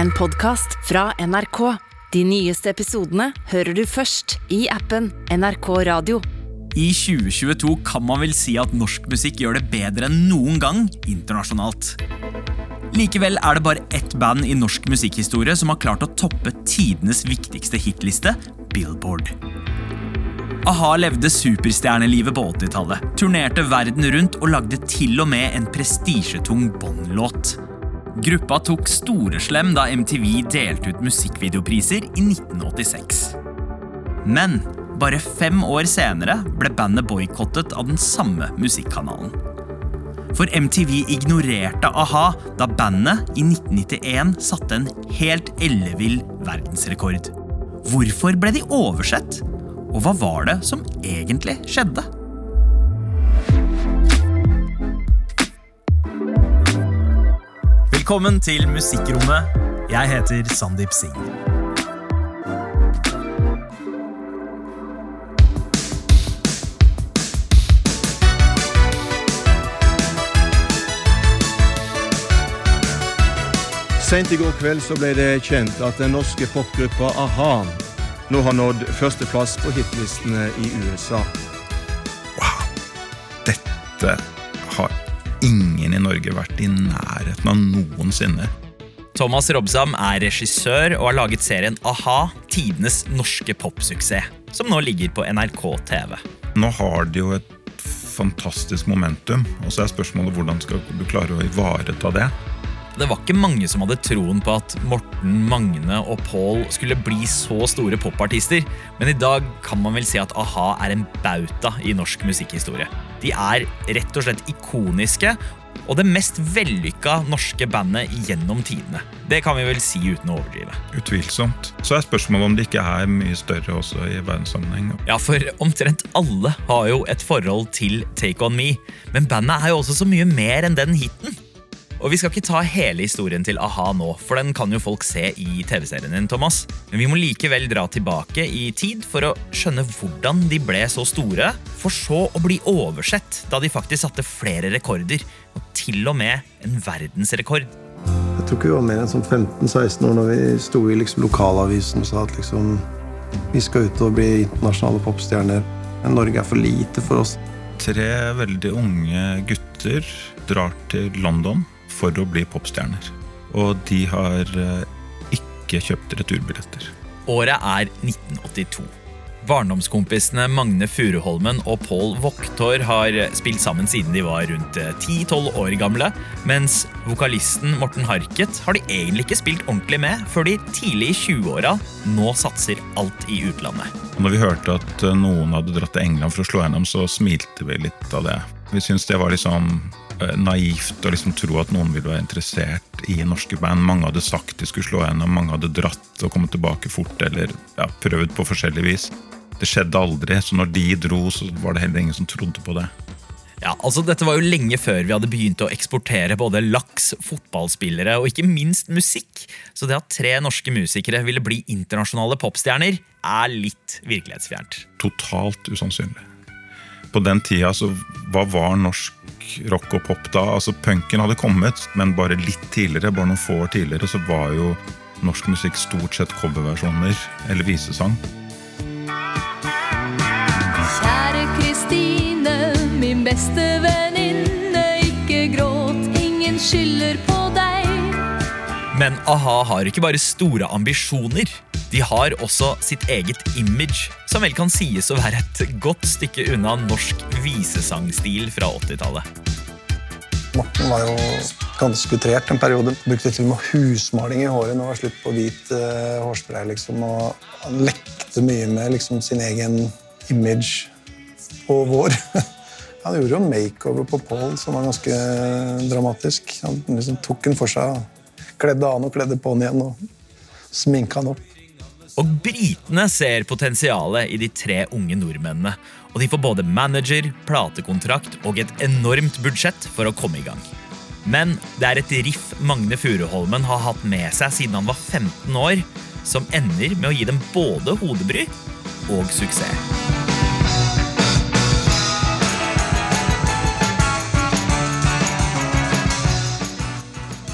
en podkast fra NRK. De nyeste episodene hører du først i appen NRK Radio. I 2022 kan man vel si at norsk musikk gjør det bedre enn noen gang internasjonalt. Likevel er det bare ett band i norsk musikkhistorie som har klart å toppe tidenes viktigste hitliste, Billboard. A-ha levde superstjernelivet på 80-tallet, turnerte verden rundt og lagde til og med en prestisjetung Bond-låt. Gruppa tok storeslem da MTV delte ut musikkvideopriser i 1986. Men bare fem år senere ble bandet boikottet av den samme musikkanalen. For MTV ignorerte a-ha da bandet i 1991 satte en helt ellevill verdensrekord. Hvorfor ble de oversett? Og hva var det som egentlig skjedde? Velkommen til Musikkrommet. Jeg heter Sandeep Singh. Sent i går kveld så ble det kjent at den norske popgruppa a-ha nå har nådd førsteplass på hitlistene i USA. Wow. Dette har ingen i Norge vært i nærheten av noensinne. Thomas Robsam er regissør og har laget serien a-ha, tidenes norske popsuksess, som nå ligger på NRK TV. Nå har de jo et fantastisk momentum, og så er spørsmålet hvordan skal du klare å ivareta det. Det var ikke mange som hadde troen på at Morten, Magne og Paul skulle bli så store popartister, men i dag kan man vel si at a-ha er en bauta i norsk musikkhistorie. De er rett og slett ikoniske, og det mest vellykka norske bandet gjennom tidene. Det kan vi vel si uten å overdrive. Utvilsomt. Så er spørsmålet om det ikke er mye større også i verdenssammenheng. Ja, for omtrent alle har jo et forhold til Take On Me, men bandet er jo også så mye mer enn den hiten. Og Vi skal ikke ta hele historien til a-ha nå, for den kan jo folk se i TV-serien din. Thomas. Men vi må likevel dra tilbake i tid for å skjønne hvordan de ble så store, for så å bli oversett da de faktisk satte flere rekorder, og til og med en verdensrekord. Jeg tror ikke vi var mer enn sånn 15-16 år når vi sto i liksom lokalavisen og sa at liksom vi skal ut og bli internasjonale popstjerner. Men Norge er for lite for oss. Tre veldig unge gutter drar til London for å bli popstjerner. Og de har eh, ikke kjøpt returbilletter. Året er 1982. Barndomskompisene Magne Furuholmen og Pål Voktor har spilt sammen siden de var rundt 10-12 år gamle, mens vokalisten Morten Harket har de egentlig ikke spilt ordentlig med før de tidlig i 20-åra nå satser alt i utlandet. Når vi hørte at eh, noen hadde dratt til England for å slå gjennom, så smilte vi litt av det. Vi syntes det var liksom naivt å liksom tro at noen ville være interessert i norske band. Mange hadde sagt de skulle slå gjennom, mange hadde dratt og kommet tilbake fort eller ja, prøvd på forskjellig vis. Det skjedde aldri, så når de dro, så var det heller ingen som trodde på det. Ja, altså Dette var jo lenge før vi hadde begynt å eksportere både laks, fotballspillere og ikke minst musikk. Så det at tre norske musikere ville bli internasjonale popstjerner, er litt virkelighetsfjernt. Totalt usannsynlig. På den tida, så hva var norsk rock og pop da? Altså Punken hadde kommet, men bare litt tidligere, bare noen få år tidligere, så var jo norsk musikk stort sett coverversjoner eller visesang. Kjære Kristine, min beste venninne, ikke gråt, ingen skylder på deg. Men a-ha har ikke bare store ambisjoner. De har også sitt eget image, som vel kan sies å være et godt stykke unna norsk visesangstil fra 80-tallet. Morten var jo ganske utrert en periode. Brukte til og med husmaling i håret når det var slutt på hvit uh, hårspray. Liksom. Og han lekte mye med liksom, sin egen image på vår. han gjorde jo makeover på Paul som var ganske dramatisk. Han liksom tok den for seg. Kledde han og kledde på han igjen og sminka han opp. Og britene ser potensialet i de tre unge nordmennene. Og de får både manager, platekontrakt og et enormt budsjett for å komme i gang. Men det er et riff Magne Furuholmen har hatt med seg siden han var 15 år, som ender med å gi dem både hodebry og suksess.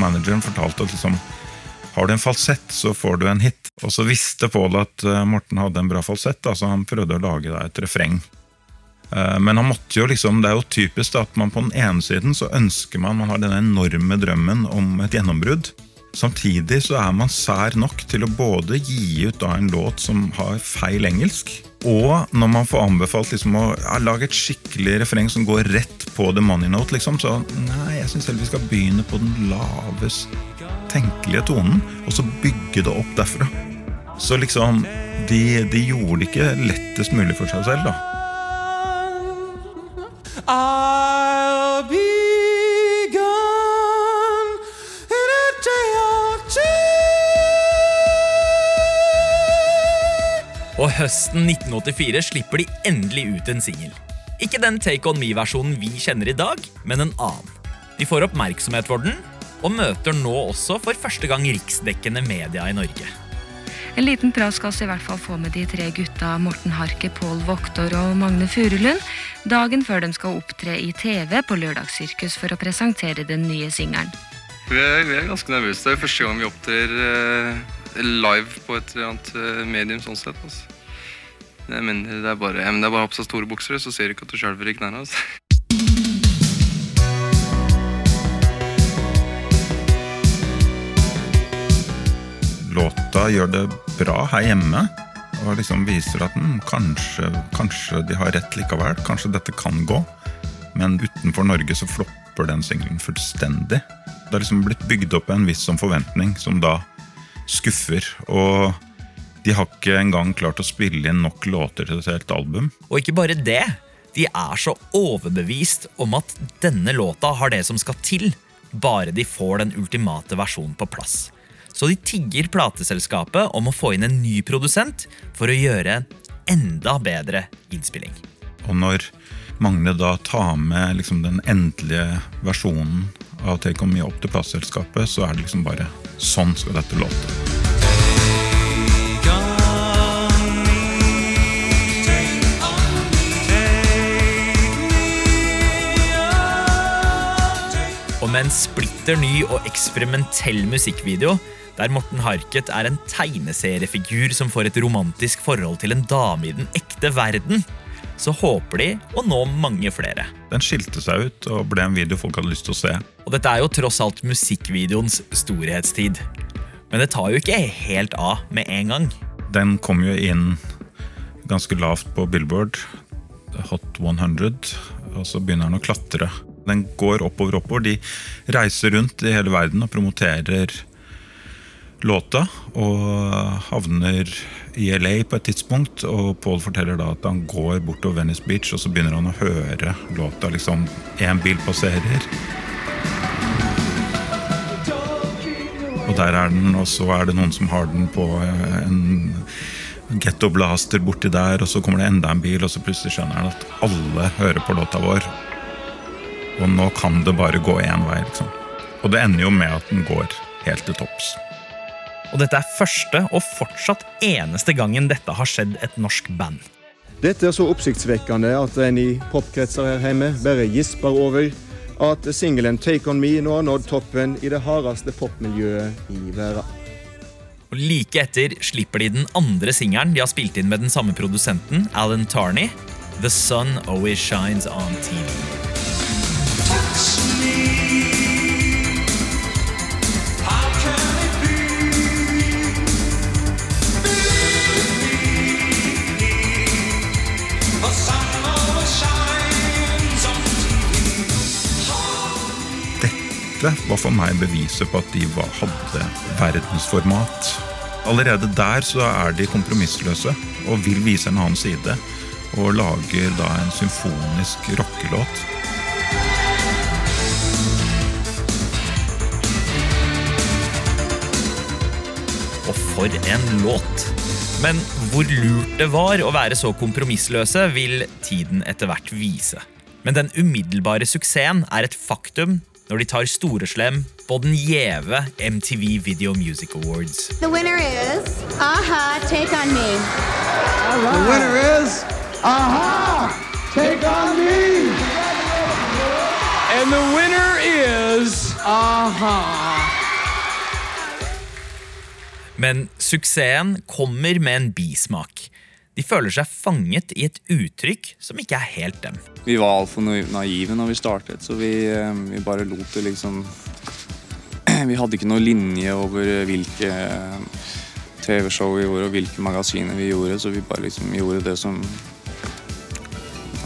Manageren fortalte at liksom Har du en falsett, så får du en hit. Og så visste Pål at eh, Morten hadde en bra falsett, så så han prøvde å lage da, et refreng. Eh, Men han måtte jo liksom, det er jo typisk at man på den ene siden så ønsker man man har denne enorme drømmen om et gjennombrudd. Samtidig så er man sær nok til å både gi ut da en låt som har feil engelsk, og når man får anbefalt liksom å ja, lage et skikkelig refreng som går rett på the money note, liksom, så nei, jeg syns heller vi skal begynne på den lavest tenkelige tonen, og så bygge det opp derfra. Så liksom, de, de gjorde det ikke lettest mulig for seg selv, da. I'll be gone in a day or two. Og høsten 1984 slipper de endelig ut en singel. Ikke den Take On Me-versjonen vi kjenner i dag, men en annen. De får oppmerksomhet for den, og møter nå også for første gang riksdekkende media i Norge. En liten prat skal vi i hvert fall få med de tre gutta Morten Harket, Pål Voktor og Magne Furulund dagen før de skal opptre i TV på Lørdagssirkus for å presentere den nye singelen. Vi er, vi er ganske nervøse. Det er første gang vi opptrer eh, live på et eller annet eh, medium. sånn sett. Altså. Jeg mener, det er bare, ja, det er bare å ha på seg store bukser, så ser du ikke at du skjelver i knærne. Altså. Låta gjør det bra her hjemme, og liksom viser at mm, kanskje, kanskje de har rett likevel. Kanskje dette kan gå. Men utenfor Norge så flopper den singelen fullstendig. Det har liksom blitt bygd opp en viss sånn forventning som da skuffer. Og de har ikke engang klart å spille inn nok låter til et helt album. Og ikke bare det, de er så overbevist om at denne låta har det som skal til, bare de får den ultimate versjonen på plass. Så de tigger plateselskapet om å få inn en ny produsent for å gjøre en enda bedre innspilling. Og når Magne da tar med liksom den endelige versjonen av Take On Me opp til plateselskapet, så er det liksom bare sånn skal dette låte. Og med en splitter ny og eksperimentell musikkvideo der Morten Harket er en tegneseriefigur som får et romantisk forhold til en dame i den ekte verden, så håper de å nå mange flere. Den skilte seg ut og ble en video folk hadde lyst til å se. Og dette er jo tross alt musikkvideoens storhetstid. Men det tar jo ikke helt av med en gang. Den kom jo inn ganske lavt på Billboard, Hot 100, og så begynner den å klatre. Den går oppover oppover. De reiser rundt i hele verden og promoterer låta, og havner i LA på et tidspunkt. Og Paul forteller da at han går bortover Venice Beach, og så begynner han å høre låta. liksom Én bil passerer. Og der er den, og så er det noen som har den på eh, en Getto Blaster borti der, og så kommer det enda en bil, og så plutselig skjønner han at alle hører på låta vår. Og nå kan det bare gå én vei, liksom. Og det ender jo med at den går helt til topps. Og dette er første og fortsatt eneste gangen dette har skjedd et norsk band. Dette er så oppsiktsvekkende at en i popkretser her hjemme bare gisper over at singelen Take On Me nå har nådd toppen i det hardeste popmiljøet i verden. Og Like etter slipper de den andre singelen de har spilt inn med den samme produsenten, Alan Tarney, The Sun Always Shines On TV. Dette var for meg beviset på at de hadde verdensformat. Allerede der så er de kompromissløse og vil vise en annen side. Og lager da en symfonisk rockelåt. Og for en låt! Men hvor lurt det var å være så kompromissløse, vil tiden etter hvert vise. Men den umiddelbare suksessen er et faktum når de tar storeslem på den gjeve MTV Video Music Awards. The winner is Aha, Take On Me. The winner is Aha! Take on me! And the winner is Aha! Men suksessen kommer med en bismak. De føler seg fanget i et uttrykk som ikke er helt dem. Vi var altfor naive når vi startet, så vi, eh, vi bare lot det liksom Vi hadde ikke noe linje over hvilke TV-show vi gjorde og hvilke magasiner vi gjorde, så vi bare liksom gjorde det som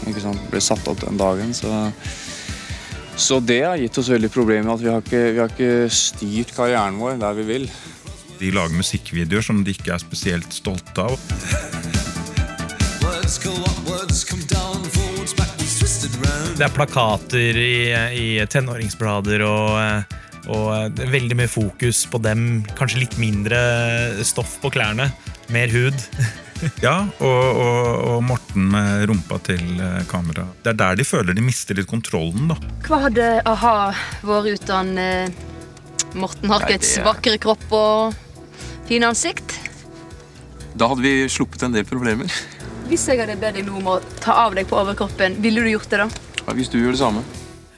ikke sant, ble satt opp den dagen. Så, så det har gitt oss veldig problemer. at vi har, ikke, vi har ikke styrt karrieren vår der vi vil. De lager musikkvideoer som de ikke er spesielt stolte av. Det er plakater i, i tenåringsblader og, og veldig mye fokus på dem. Kanskje litt mindre stoff på klærne. Mer hud. ja, og, og, og, Morten med rumpa til eh, kamera. Det er der de føler de mister litt kontrollen. da. Hva hadde a-ha vært uten eh, Morten Harkets Nei, det- vakre kropp og fine ansikt? Da hadde vi sluppet en del problemer. Hvis jeg hadde bedt deg nå om å ta av deg på overkroppen, ville du gjort det da? Ja, hvis du gjør det samme.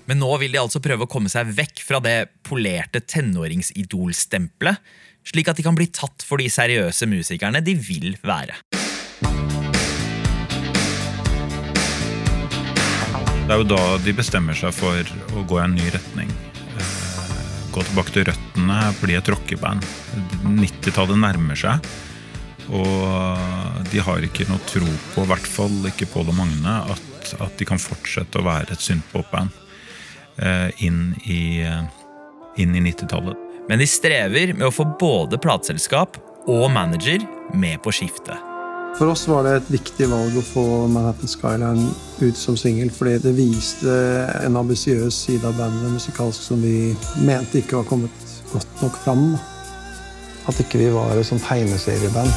Men nå vil de altså prøve å komme seg vekk fra det polerte tenåringsidolstempelet, slik at de kan bli tatt for de seriøse musikerne de vil være. Det er jo da de bestemmer seg for å gå i en ny retning. Eh, Gå tilbake til røttene, bli et rockeband. 90-tallet nærmer seg. Og de har ikke noe tro på, i hvert fall ikke Pål og Magne, at, at de kan fortsette å være et synthpop-band eh, inn i, inn i 90-tallet. Men de strever med å få både plateselskap og manager med på skiftet. For oss var det et viktig valg å få Manhattan Skyline ut som singel, fordi det viste en ambisiøs side av bandet musikalsk som vi mente ikke var kommet godt nok fram. da. At ikke vi var et sånn tegneserieband.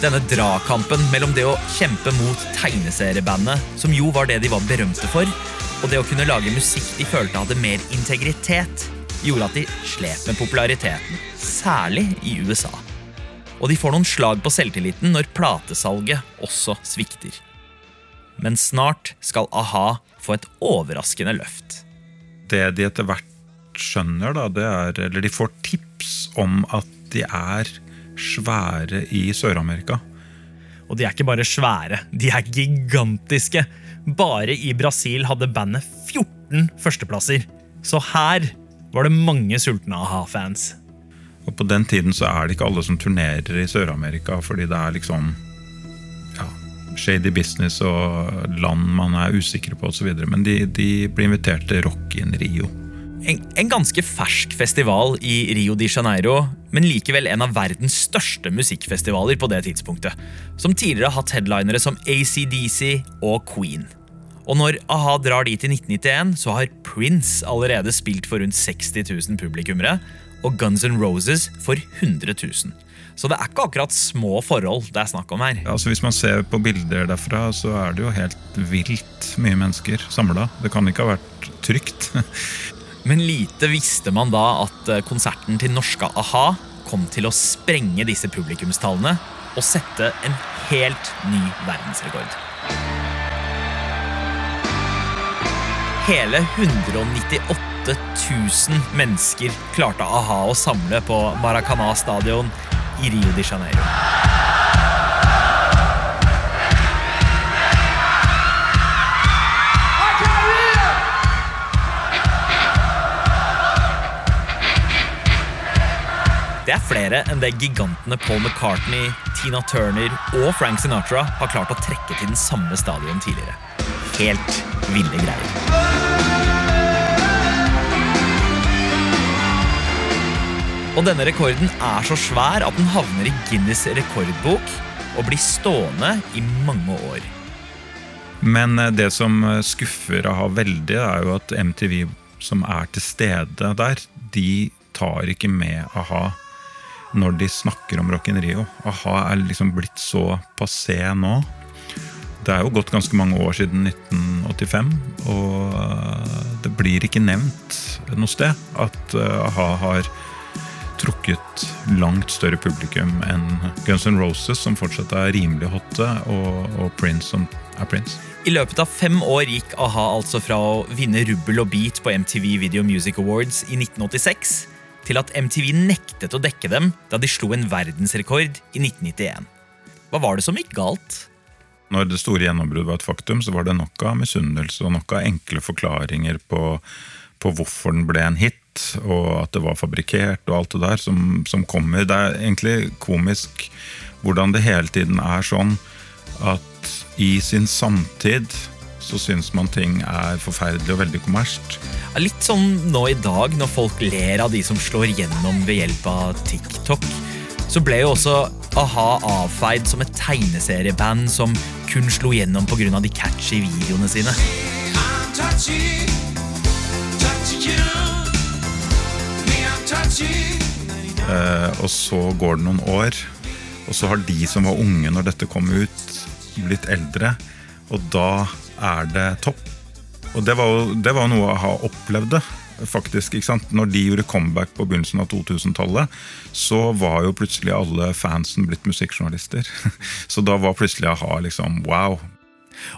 Denne dragkampen mellom det å kjempe mot tegneseriebandet, som jo var det de var berømte for, og det å kunne lage musikk de følte hadde mer integritet, gjorde at de slet med populariteten, særlig i USA. Og de får noen slag på selvtilliten når platesalget også svikter. Men snart skal a-ha få et overraskende løft. Det de etter hvert skjønner, da, det er Eller de får tips om at de er svære i Sør-Amerika. Og de er ikke bare svære, de er gigantiske. Bare i Brasil hadde bandet 14 førsteplasser. Så her var det mange sultne a-ha-fans. Og på den tiden så er det ikke alle som turnerer i Sør-Amerika, fordi det er liksom ja, shady business og land man er usikre på osv. Men de, de blir invitert til Rock in Rio. En, en ganske fersk festival i Rio de Janeiro, men likevel en av verdens største musikkfestivaler på det tidspunktet, som tidligere har hatt headlinere som ACDC og Queen. Og når a-ha drar dit i 1991, så har Prince allerede spilt for rundt 60 000 publikummere, og Guns N' Roses for 100 000. Så det er ikke akkurat små forhold det er snakk om her. Altså Hvis man ser på bilder derfra, så er det jo helt vilt mye mennesker samla. Det kan ikke ha vært trygt. Men lite visste man da at eh, konserten til norske a-ha kom til å sprenge disse publikumstallene og sette en helt ny verdensrekord. Hele 198 000 mennesker klarte a-ha å samle på Maracana stadion i Rio de Janeiro. Det er flere enn det gigantene Paul McCartney, Tina Turner og Frank Sinatra har klart å trekke til den samme stadion tidligere. Helt ville greier. Og denne rekorden er så svær at den havner i Guinness rekordbok og blir stående i mange år. Men eh, det som eh, skuffer a-ha veldig, er jo at MTV som er til stede der, de tar ikke med a-ha når de snakker om Rock in Rio. A-ha er liksom blitt så passé nå. Det er jo gått ganske mange år siden 1985, og det blir ikke nevnt noe sted at uh, a-ha har trukket langt større publikum enn Guns N' Roses, som fortsatt er rimelig hotte, og, og Prince, som er Prince. I løpet av fem år gikk a-ha altså fra å vinne rubbel og beat på MTV Video Music Awards i 1986, til at MTV nektet å dekke dem da de slo en verdensrekord i 1991. Hva var det som gikk galt? Når det store gjennombruddet var et faktum, så var det nok av misunnelse og nok av enkle forklaringer på, på, hvorfor den ble en hit, og at det var fabrikkert og alt det der som, som kommer. Det er egentlig komisk hvordan det hele tiden er sånn at i sin samtid så syns man ting er forferdelig og veldig kommersielt. Litt sånn nå i dag, når folk ler av de som slår gjennom ved hjelp av TikTok, så ble jo også a-ha avfeid som et tegneserieband som kun slo gjennom pga. de catchy videoene sine. Eh, og så går det noen år, og så har de som var unge når dette kom ut, blitt eldre. Og da er det topp. Og det var, jo, det var noe å ha opplevde. faktisk, ikke sant? Når de gjorde comeback på begynnelsen av 2000-tallet, så var jo plutselig alle fansen blitt musikkjournalister. Så da var plutselig a-ha liksom wow.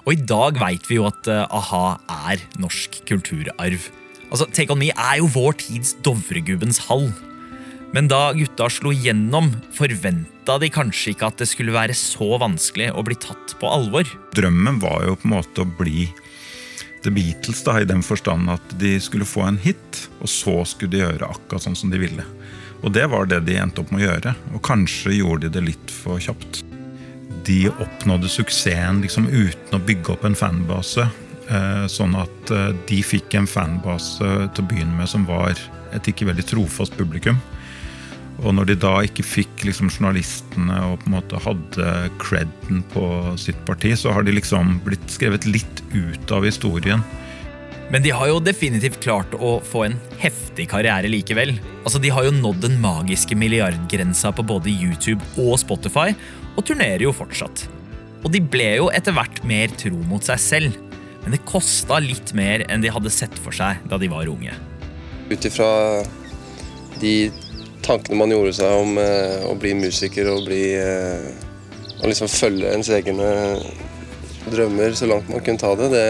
Og i dag veit vi jo at eh, a-ha er norsk kulturarv. Altså, Take On Me er jo vår tids Dovregubbens hall. Men da gutta slo gjennom, forventa de kanskje ikke at det skulle være så vanskelig å bli tatt på alvor. Drømmen var jo på en måte å bli The Beatles, da, i den forstand at de skulle få en hit, og så skulle de gjøre akkurat sånn som de ville. Og det var det de endte opp med å gjøre, og kanskje gjorde de det litt for kjapt. De oppnådde suksessen liksom uten å bygge opp en fanbase. Eh, sånn at eh, de fikk en fanbase til å begynne med som var et ikke veldig trofast publikum. Og når de da ikke fikk liksom journalistene og på en måte hadde creden på sitt parti, så har de liksom blitt skrevet litt ut av historien. Men de har jo definitivt klart å få en heftig karriere likevel. Altså, De har jo nådd den magiske milliardgrensa på både YouTube og Spotify, og turnerer jo fortsatt. Og de ble jo etter hvert mer tro mot seg selv, men det kosta litt mer enn de hadde sett for seg da de var unge. Ut ifra de tankene man gjorde seg om eh, å bli musiker og bli eh, Å liksom følge ens egne drømmer så langt man kunne ta det. Det,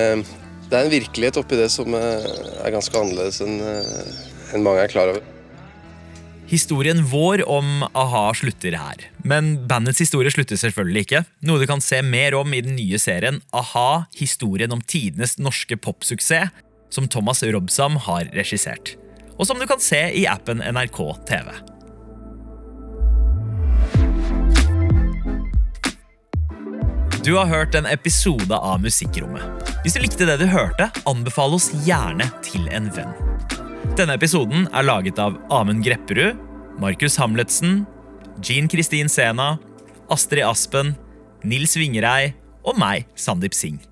det er en virkelighet oppi det som eh, er ganske annerledes enn en mange er klar over. Historien vår om a-ha slutter her. Men bandets historie slutter selvfølgelig ikke. Noe du kan se mer om i den nye serien A-ha historien om tidenes norske popsuksess, som Thomas Robsam har regissert. Og som du kan se i appen NRK TV. Du har hørt en episode av Musikkrommet. Hvis du likte det du hørte, anbefal oss gjerne til en venn. Denne episoden er laget av Amund Grepperud, Markus Hamletsen, Jean Kristin Sena, Astrid Aspen, Nils Vingerei og meg, Sandeep Singh.